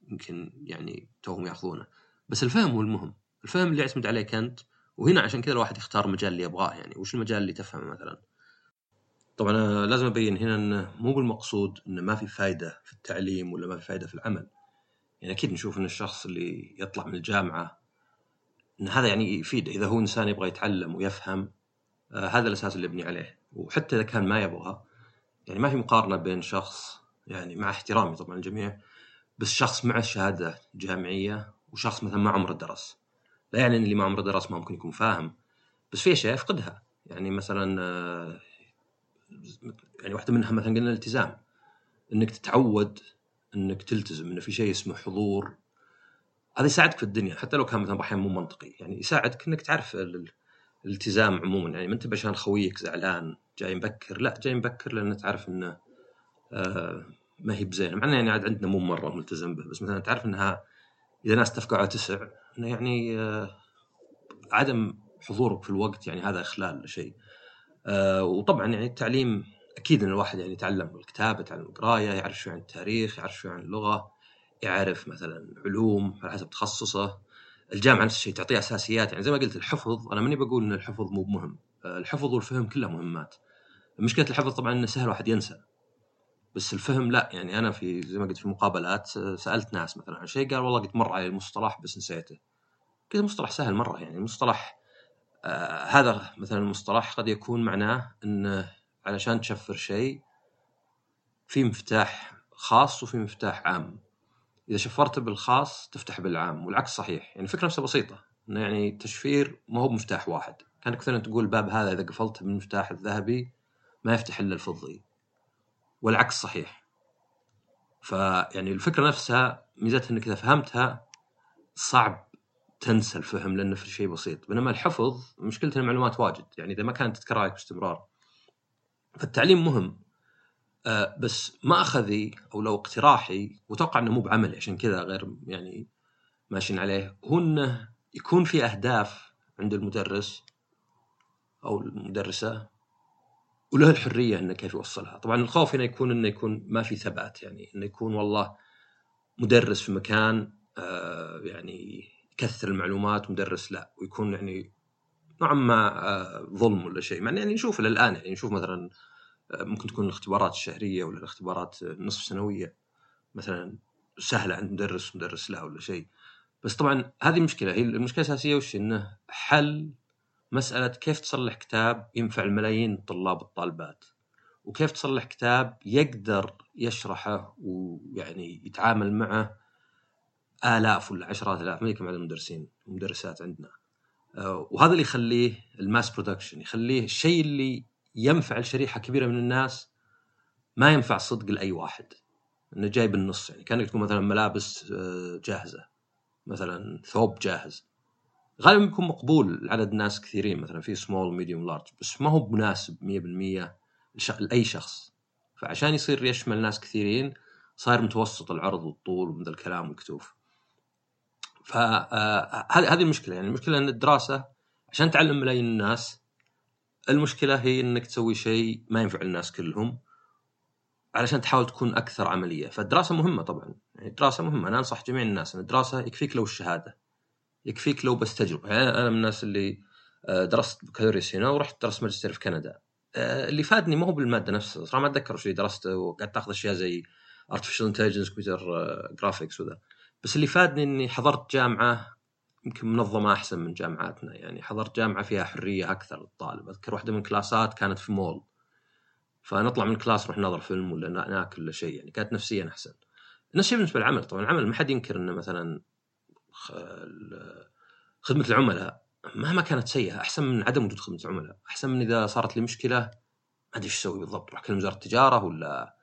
يمكن يعني توهم ياخذونه. بس الفهم هو المهم. الفهم اللي يعتمد عليك انت وهنا عشان كذا الواحد يختار المجال اللي يبغاه يعني. وش المجال اللي تفهمه مثلا؟ طبعا لازم أبين هنا إنه مو بالمقصود إنه ما في فائده في التعليم ولا ما في فائده في العمل. يعني أكيد نشوف إن الشخص اللي يطلع من الجامعة إن هذا يعني يفيد إذا هو إنسان يبغى يتعلم ويفهم آه هذا الأساس اللي يبني عليه. وحتى إذا كان ما يبغى يعني ما في مقارنة بين شخص يعني مع احترامي طبعا الجميع بس شخص مع شهادة جامعية وشخص مثلا ما عمره درس. لا يعني إن اللي ما عمره درس ما ممكن يكون فاهم. بس في أشياء يفقدها. يعني مثلا آه، يعني واحدة منها مثلا قلنا الالتزام. إنك تتعود إنك تلتزم إنه في شيء اسمه حضور. هذا يساعدك في الدنيا حتى لو كان مثلا أحيانا مو منطقي. يعني يساعدك إنك تعرف الالتزام عموما. يعني ما أنت عشان خويك زعلان جاي مبكر. لا جاي مبكر لأن تعرف إنه آه ما هي بزينة. مع إنه يعني عاد عندنا مو مرة ملتزم به. بس مثلا تعرف إنها إذا ناس اتفقوا على تسع يعني آه عدم حضورك في الوقت يعني هذا إخلال شيء. آه وطبعا يعني التعليم أكيد إن الواحد يعني يتعلم الكتابة يتعلم القراية يعرف شوي عن التاريخ يعرف شوي عن اللغة يعرف مثلا علوم على حسب تخصصه. الجامعة نفس الشيء تعطيه أساسيات يعني زي ما قلت الحفظ أنا ماني بقول إن الحفظ مو مهم آه، الحفظ والفهم كلها مهمات. مشكله الحفظ طبعا إنه سهل واحد ينسى. بس الفهم لا يعني أنا في زي ما قلت في مقابلات سألت ناس مثلا عن شيء قال والله قد مر علي المصطلح بس نسيته. كذا مصطلح سهل مرة يعني مصطلح آه هذا مثلا المصطلح قد يكون معناه انه علشان تشفر شيء في مفتاح خاص وفي مفتاح عام. إذا شفرت بالخاص تفتح بالعام والعكس صحيح. يعني الفكرة نفسها بسيطة إنه يعني تشفير ما هو بمفتاح واحد. كانك مثلا تقول الباب هذا إذا قفلته بالمفتاح الذهبي ما يفتح إلا الفضي. والعكس صحيح. فيعني الفكرة نفسها ميزتها إنك إذا فهمتها صعب تنسى الفهم لأنه في شيء بسيط. بينما الحفظ مشكلته المعلومات واجد. يعني إذا ما كانت تتكرر عليك باستمرار. فالتعليم مهم. آه بس ما أخذي أو لو اقتراحي وأتوقع إنه مو بعملي عشان كذا غير يعني ماشيين عليه هو إنه يكون في أهداف عند المدرس أو المدرسة وله الحرية إنه كيف يوصلها. طبعا الخوف هنا يكون إنه يكون ما في ثبات يعني إنه يكون والله مدرس في مكان آه يعني يكثر المعلومات مدرس لا ويكون يعني نوعا ما آه ظلم ولا شيء. مع يعني نشوف الآن يعني نشوف مثلا آه ممكن تكون الاختبارات الشهرية ولا الاختبارات النصف سنوية مثلا سهلة عند مدرس مدرس لا ولا شيء. بس طبعا هذه مشكلة هي المشكلة الأساسية وش إنه حل مسألة كيف تصلح كتاب ينفع الملايين الطلاب والطالبات وكيف تصلح كتاب يقدر يشرحه ويعني يتعامل معه آلاف ولا عشرات آلاف ما عدد المدرسين والمدرسات عندنا. آه، وهذا اللي يخليه ال mass production يخليه الشيء اللي ينفع لشريحة كبيرة من الناس ما ينفع صدق لأي واحد. إنه جاي بالنص يعني كأنك تكون مثلا ملابس آه، جاهزة مثلا ثوب جاهز. غالبا بيكون مقبول لعدد ناس كثيرين مثلا في small medium large بس ما هو مناسب 100% لأي شخص. فعشان يصير يشمل ناس كثيرين صاير متوسط العرض والطول ومن الكلام والكتوف فهذه آه، المشكلة. يعني المشكلة إن الدراسة عشان تعلم ملايين الناس المشكلة هي إنك تسوي شيء ما ينفع الناس كلهم علشان تحاول تكون أكثر عملية. فالدراسة مهمة طبعا. يعني الدراسة مهمة. أنا أنصح جميع الناس إن الدراسة يكفيك لو الشهادة. يكفيك لو بس تجربة. يعني أنا من الناس اللي آه، درست بكالوريوس هنا ورحت درست ماجستير في كندا. آه، اللي فادني ما هو بالمادة نفسها صراحة ما أتذكر اللي درسته وقعدت تاخذ أشياء زي artificial intelligence computer graphics وذا. بس اللي فادني إني حضرت جامعة يمكن منظمة أحسن من جامعاتنا. يعني حضرت جامعة فيها حرية أكثر للطالب. أذكر واحدة من الكلاسات كانت في مول فنطلع من ال class نروح نحضر فيلم ولا ناكل ولا شيء. يعني كانت نفسيا أحسن. نفس الشيء بالنسبة للعمل طبعا العمل ما حد ينكر إنه مثلا خدمة العملاء مهما كانت سيئة أحسن من عدم وجود خدمة العملاء. أحسن من إذا صارت لي مشكلة ما أدري إيش أسوي بالضبط أروح أكلم وزارة التجارة ولا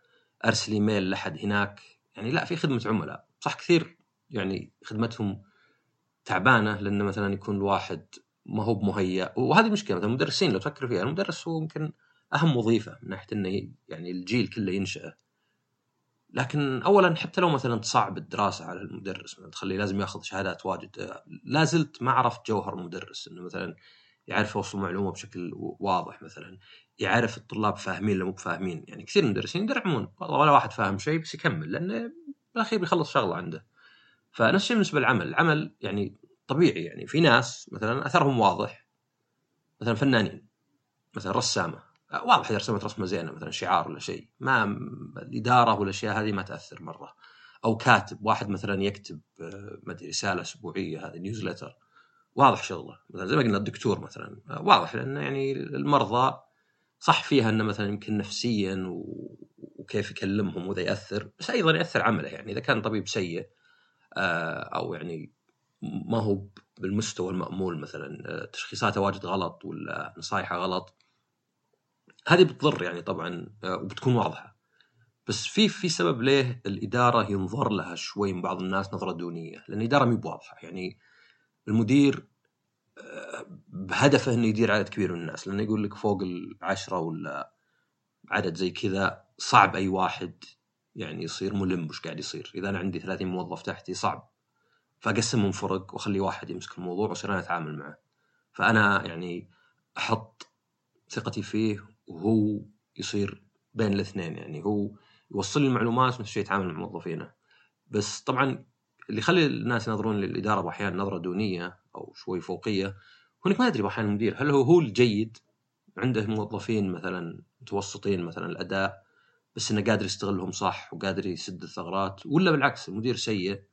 أرسل إيميل لأحد هناك. يعني لا في خدمة عملاء. صح كثير يعني خدمتهم تعبانة لأن مثلا يكون الواحد ما هو بمهيأ. وهذه مشكلة مثلا المدرسين لو تفكر فيها المدرس هو يمكن أهم وظيفة من ناحية إنه يعني الجيل كله ينشأه. لكن اولا حتى لو مثلا تصعب الدراسة على المدرس مثلا تخليه لازم ياخذ شهادات واجد لا زلت ما عرفت جوهر المدرس إنه مثلا يعرف يوصل معلومة بشكل واضح مثلا يعرف الطلاب فاهمين ولا مو بفاهمين يعني كثير من المدرسين يدرعمون ولا واحد فاهم شيء بس يكمل لأنه بالاخير بيخلص شغلة عنده. فنفس الشيء بالنسبة للعمل العمل يعني طبيعي يعني في ناس مثلا أثرهم واضح مثلا فنانين مثلا رسامة واضح إذا رسمت رسمة زينة مثلا شعار ولا شيء. ما الإدارة والأشياء هذه ما تأثر مرة. أو كاتب واحد مثلا يكتب آه، ما أدري رسالة أسبوعية هذه نيوزلتر واضح شغله. مثلا زي ما قلنا الدكتور مثلا. آه، واضح لأن يعني المرضى صح فيها إنه مثلا يمكن نفسيا وكيف يكلمهم وذا يأثر. بس أيضا يأثر عمله. يعني إذا كان طبيب سيء آه، أو يعني ما هو بالمستوى المأمول مثلا تشخيصاته واجد غلط ولا نصايحه غلط هذه بتضر يعني طبعا وبتكون واضحة. بس في في سبب ليه الإدارة ينظر لها شوي من بعض الناس نظرة دونية؟ لأن الإدارة مي بواضحة. يعني المدير آه، بهدفه إنه يدير عدد كبير من الناس. لأنه يقول لك فوق العشرة ولا عدد زي كذا صعب أي واحد يعني يصير ملم وش قاعد يصير. إذا أنا عندي 30 موظف تحتي صعب. فاقسمهم فرق وأخلي واحد يمسك الموضوع واصير أنا اتعامل معه. فأنا يعني أحط ثقتي فيه وهو يصير بين الاثنين يعني هو يوصل المعلومات نفس الشيء يتعامل مع موظفينه. بس طبعا اللي يخلي الناس ينظرون للإدارة أحيانا نظرة دونية أو شوي فوقية هو انك ما تدري أحيانا المدير هل هو هو الجيد؟ عنده موظفين مثلا متوسطين مثلا الأداء بس إنه قادر يستغلهم صح وقادر يسد الثغرات ولا بالعكس المدير سيء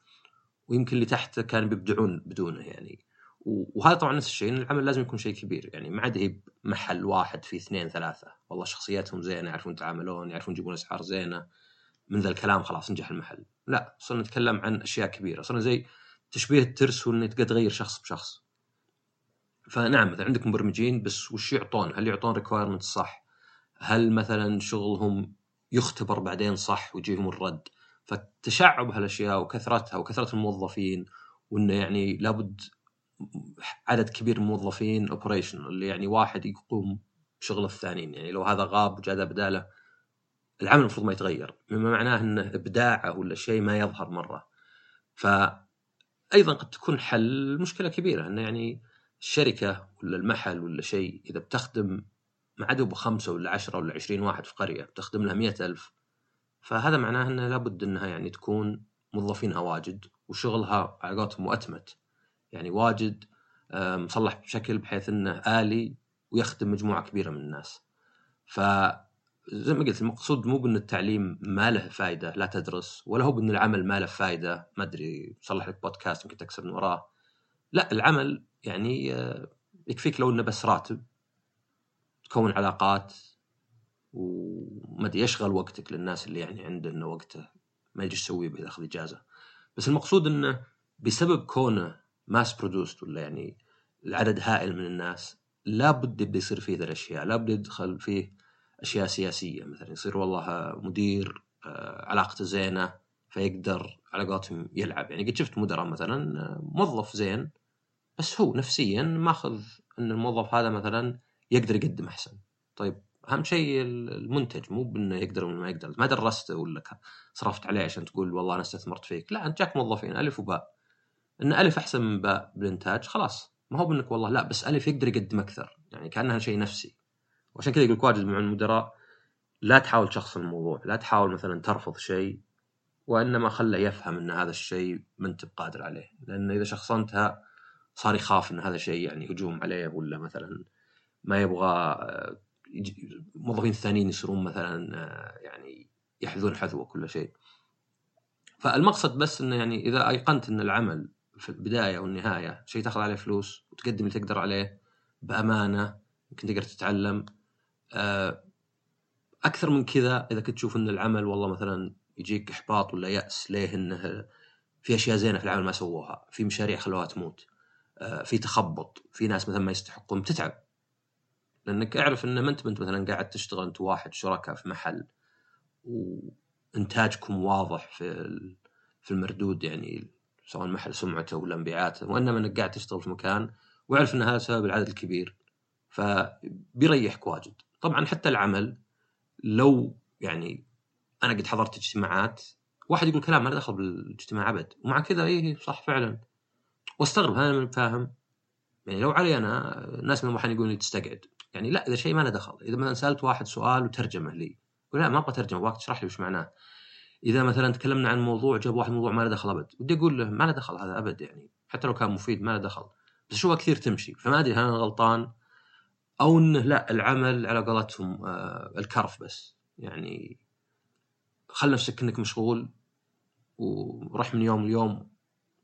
ويمكن اللي تحته كان بيبدعون بدونه يعني. وهذا طبعا نفس الشيء إن العمل لازم يكون شيء كبير. يعني ما عاد هي محل واحد في اثنين ثلاثة. والله شخصياتهم زينة يعرفون يتعاملون يعرفون يجيبون أسعار زينة. من ذا الكلام خلاص نجح المحل. لا صرنا نتكلم عن أشياء كبيرة. صرنا زي تشبيه الترس وانك تقدر تغير شخص بشخص. فنعم مثلا عندك مبرمجين بس وش يعطون؟ هل يعطون requirement صح؟ هل مثلا شغلهم يختبر بعدين صح ويجيهم الرد؟ فتشعب هالاشياء وكثرتها وكثرة الموظفين وإنه يعني لابد عدد كبير من الموظفين operation اللي يعني واحد يقوم بشغل الثانيين يعني لو هذا غاب وجاء بدالة العمل المفروض ما يتغير. مما معناه إنه إبداعه ولا شيء ما يظهر مرة. ف أيضا قد تكون حل مشكلة كبيرة إنه يعني الشركة ولا المحل ولا شيء إذا بتخدم ما عاد بخمسة ولا عشرة ولا عشرين واحد في قرية بتخدم لها مئة ألف. فهذا معناه إنه لابد إنها يعني تكون موظفينها واجد وشغلها على قولتهم مؤتمت. يعني واجد مصلح بشكل بحيث إنه آلي ويخدم مجموعة كبيرة من الناس. ف زي ما قلت المقصود مو بأن التعليم ما له فائده لا تدرس ولا هو بأن العمل ما له فائده ما أدري تصلح لك بودكاست يمكن تكسب من وراه. لا العمل يعني آه، يكفيك لو إنه بس راتب تكون علاقات وما أدري يشغل وقتك للناس اللي يعني عنده وقته ما يجي يسوي بياخذ إجازة. بس المقصود إنه بسبب كونه mass produced ولا يعني العدد هائل من الناس لابد يبدأ يصير فيه ذا الأشياء لابد يدخل فيه أشياء سياسية مثلا يصير والله مدير آه، علاقته زينه فيقدر على قولتهم يلعب. يعني قد شفت مدراء مثلا آه، موظف زين بس هو نفسيا ماخذ إن الموظف هذا مثلا يقدر يقدم أحسن. طيب أهم شيء المنتج مو بإنه يقدر ولا ما يقدر. ما درسته ولا صرفت عليه عشان تقول والله أنا استثمرت فيك. لا أنت جاك موظفين ألف وباء. إن ألف أحسن من باء بالإنتاج خلاص. ما هو بإنك والله لا بس ألف يقدر يقدم أكثر. يعني كأنها شيء نفسي. وعشان كذا يقول لك واجد مع المدراء لا تحاول تشخص الموضوع لا تحاول مثلا ترفض شيء وإنما خله يفهم إن هذا الشيء ما انت بقادر عليه. لأن إذا شخصنتها صار يخاف إن هذا شيء يعني هجوم عليه ولا مثلا ما يبغى آه، الموظفين الثانيين يصيرون مثلا آه، يعني يحذون حذوه كل شيء. فالمقصد بس إنه يعني إذا أيقنت إن العمل في البداية والنهايه شيء تاخذ عليه فلوس وتقدم اللي تقدر عليه بأمانة يمكن تقدر تتعلم. آه، أكثر من كذا إذا كنت تشوف إن العمل والله مثلا يجيك إحباط ولا يأس ليه إنه في أشياء زينة في العمل ما سووها في مشاريع خلوها تموت. آه، في تخبط في ناس مثلا ما يستحقون بتتعب لأنك أعرف إن ما انت مثلا قاعد تشتغل أنت واحد شركاء في محل وإنتاجكم واضح في في المردود يعني سواء محل سمعته ولا مبيعاته وإنما إنك قاعد تشتغل في مكان ويعرف ان هذا سبب العدد الكبير فبيريحك واجد. طبعا حتى العمل لو يعني أنا قد حضرت اجتماعات واحد يقول كلام ما له دخل بالاجتماع أبد ومع كذا إيه صح فعلا. واستغرب أنا من فاهم؟ يعني لو علي أنا الناس من أحيانا يقولون لي تستقعد. يعني لا إذا شيء ما له دخل. إذا مثلا سألت واحد سؤال وترجمه لي يقول لا ما أبغى ترجمة أبغاك تشرح لي وش معناه. إذا مثلا تكلمنا عن موضوع جاب واحد موضوع ما له دخل أبد ودي أقول له ما له دخل هذا أبد يعني حتى لو كان مفيد ما له دخل. بس اشوفها كثير تمشي؟ فما أدري هل أنا غلطان أو إنه لا العمل على قولتهم آه، الكرف بس. يعني خل نفسك إنك مشغول وروح من يوم ليوم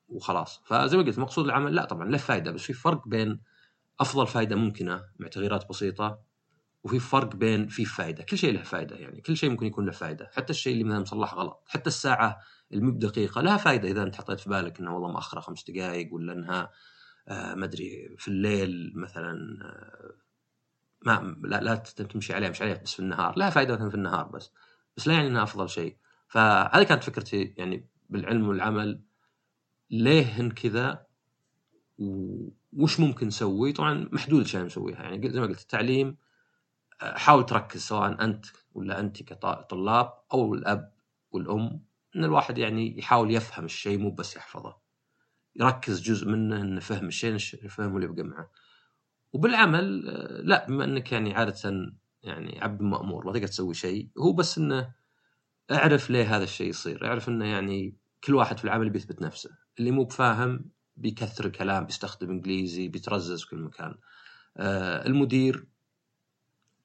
وخلاص. فزي ما قلت مقصود العمل لا طبعا له فائده بس في فرق بين أفضل فائده ممكنة مع تغييرات بسيطة وفي فرق بين في فائده كل شيء له فائده يعني كل شيء ممكن يكون له فائده حتى الشيء اللي مثلا مصلح غلط. حتى الساعة المي بدقيقة لها فائده إذا أنت حطيت في بالك انها والله مأخرة خمس دقائق ولا إنها آه ما أدري في الليل مثلا آه ما لا, لا تمشي عليها مش عليها بس في النهار. لها فائده مثلا في النهار بس. بس لا يعني إنها أفضل شيء. فهذه كانت فكرتي يعني بالعلم والعمل. ليه هن كذا؟ وش ممكن نسوي؟ طبعا محدود الاشياء نسويها. يعني زي ما قلت التعليم حاول تركز سواء أنت ولا أنت كطلاب أو الأب والأم إن الواحد يعني يحاول يفهم الشيء مو بس يحفظه. يركز جزء منه إنه فهم الشيء يفهمه اللي يبقى معه. وبالعمل لا بما إنك يعني عادة يعني عبد مأمور ما تقدر تسوي شيء هو بس إنه اعرف ليه هذا الشيء يصير اعرف إنه يعني كل واحد في العمل بيثبت نفسه. اللي مو بفاهم بيكثر الكلام بيستخدم إنجليزي بيترزز في كل مكان. آه المدير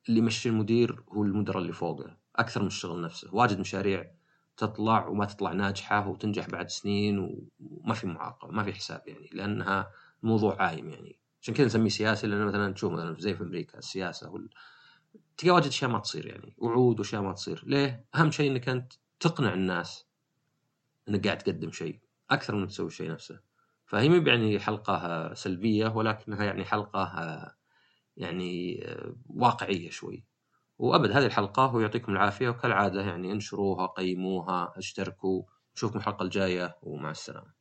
اللي يمشي المدير هو المدراء اللي فوقه أكثر من الشغل نفسه. واجد مشاريع تطلع وما تطلع ناجحة وتنجح بعد سنين وما في معاقبة ما في حساب يعني لأنها موضوع عايم يعني. عشان كذا نسميه سياسي لأن مثلا تشوف مثلا زي في أمريكا السياسة وال... تلقى واجد أشياء ما تصير يعني وعود وأشياء ما تصير. ليه؟ أهم شيء إنك أنت تقنع الناس إنك قاعد تقدم شيء أكثر من تسوي الشيء نفسه. فهي مو يعني حلقة سلبية ولكنها يعني حلقة يعني واقعية شوي. وأبد هذه الحلقة ويعطيكم العافية وكالعادة يعني انشروها قيموها اشتركوا. نشوفكم الحلقة الجاية ومع السلامة.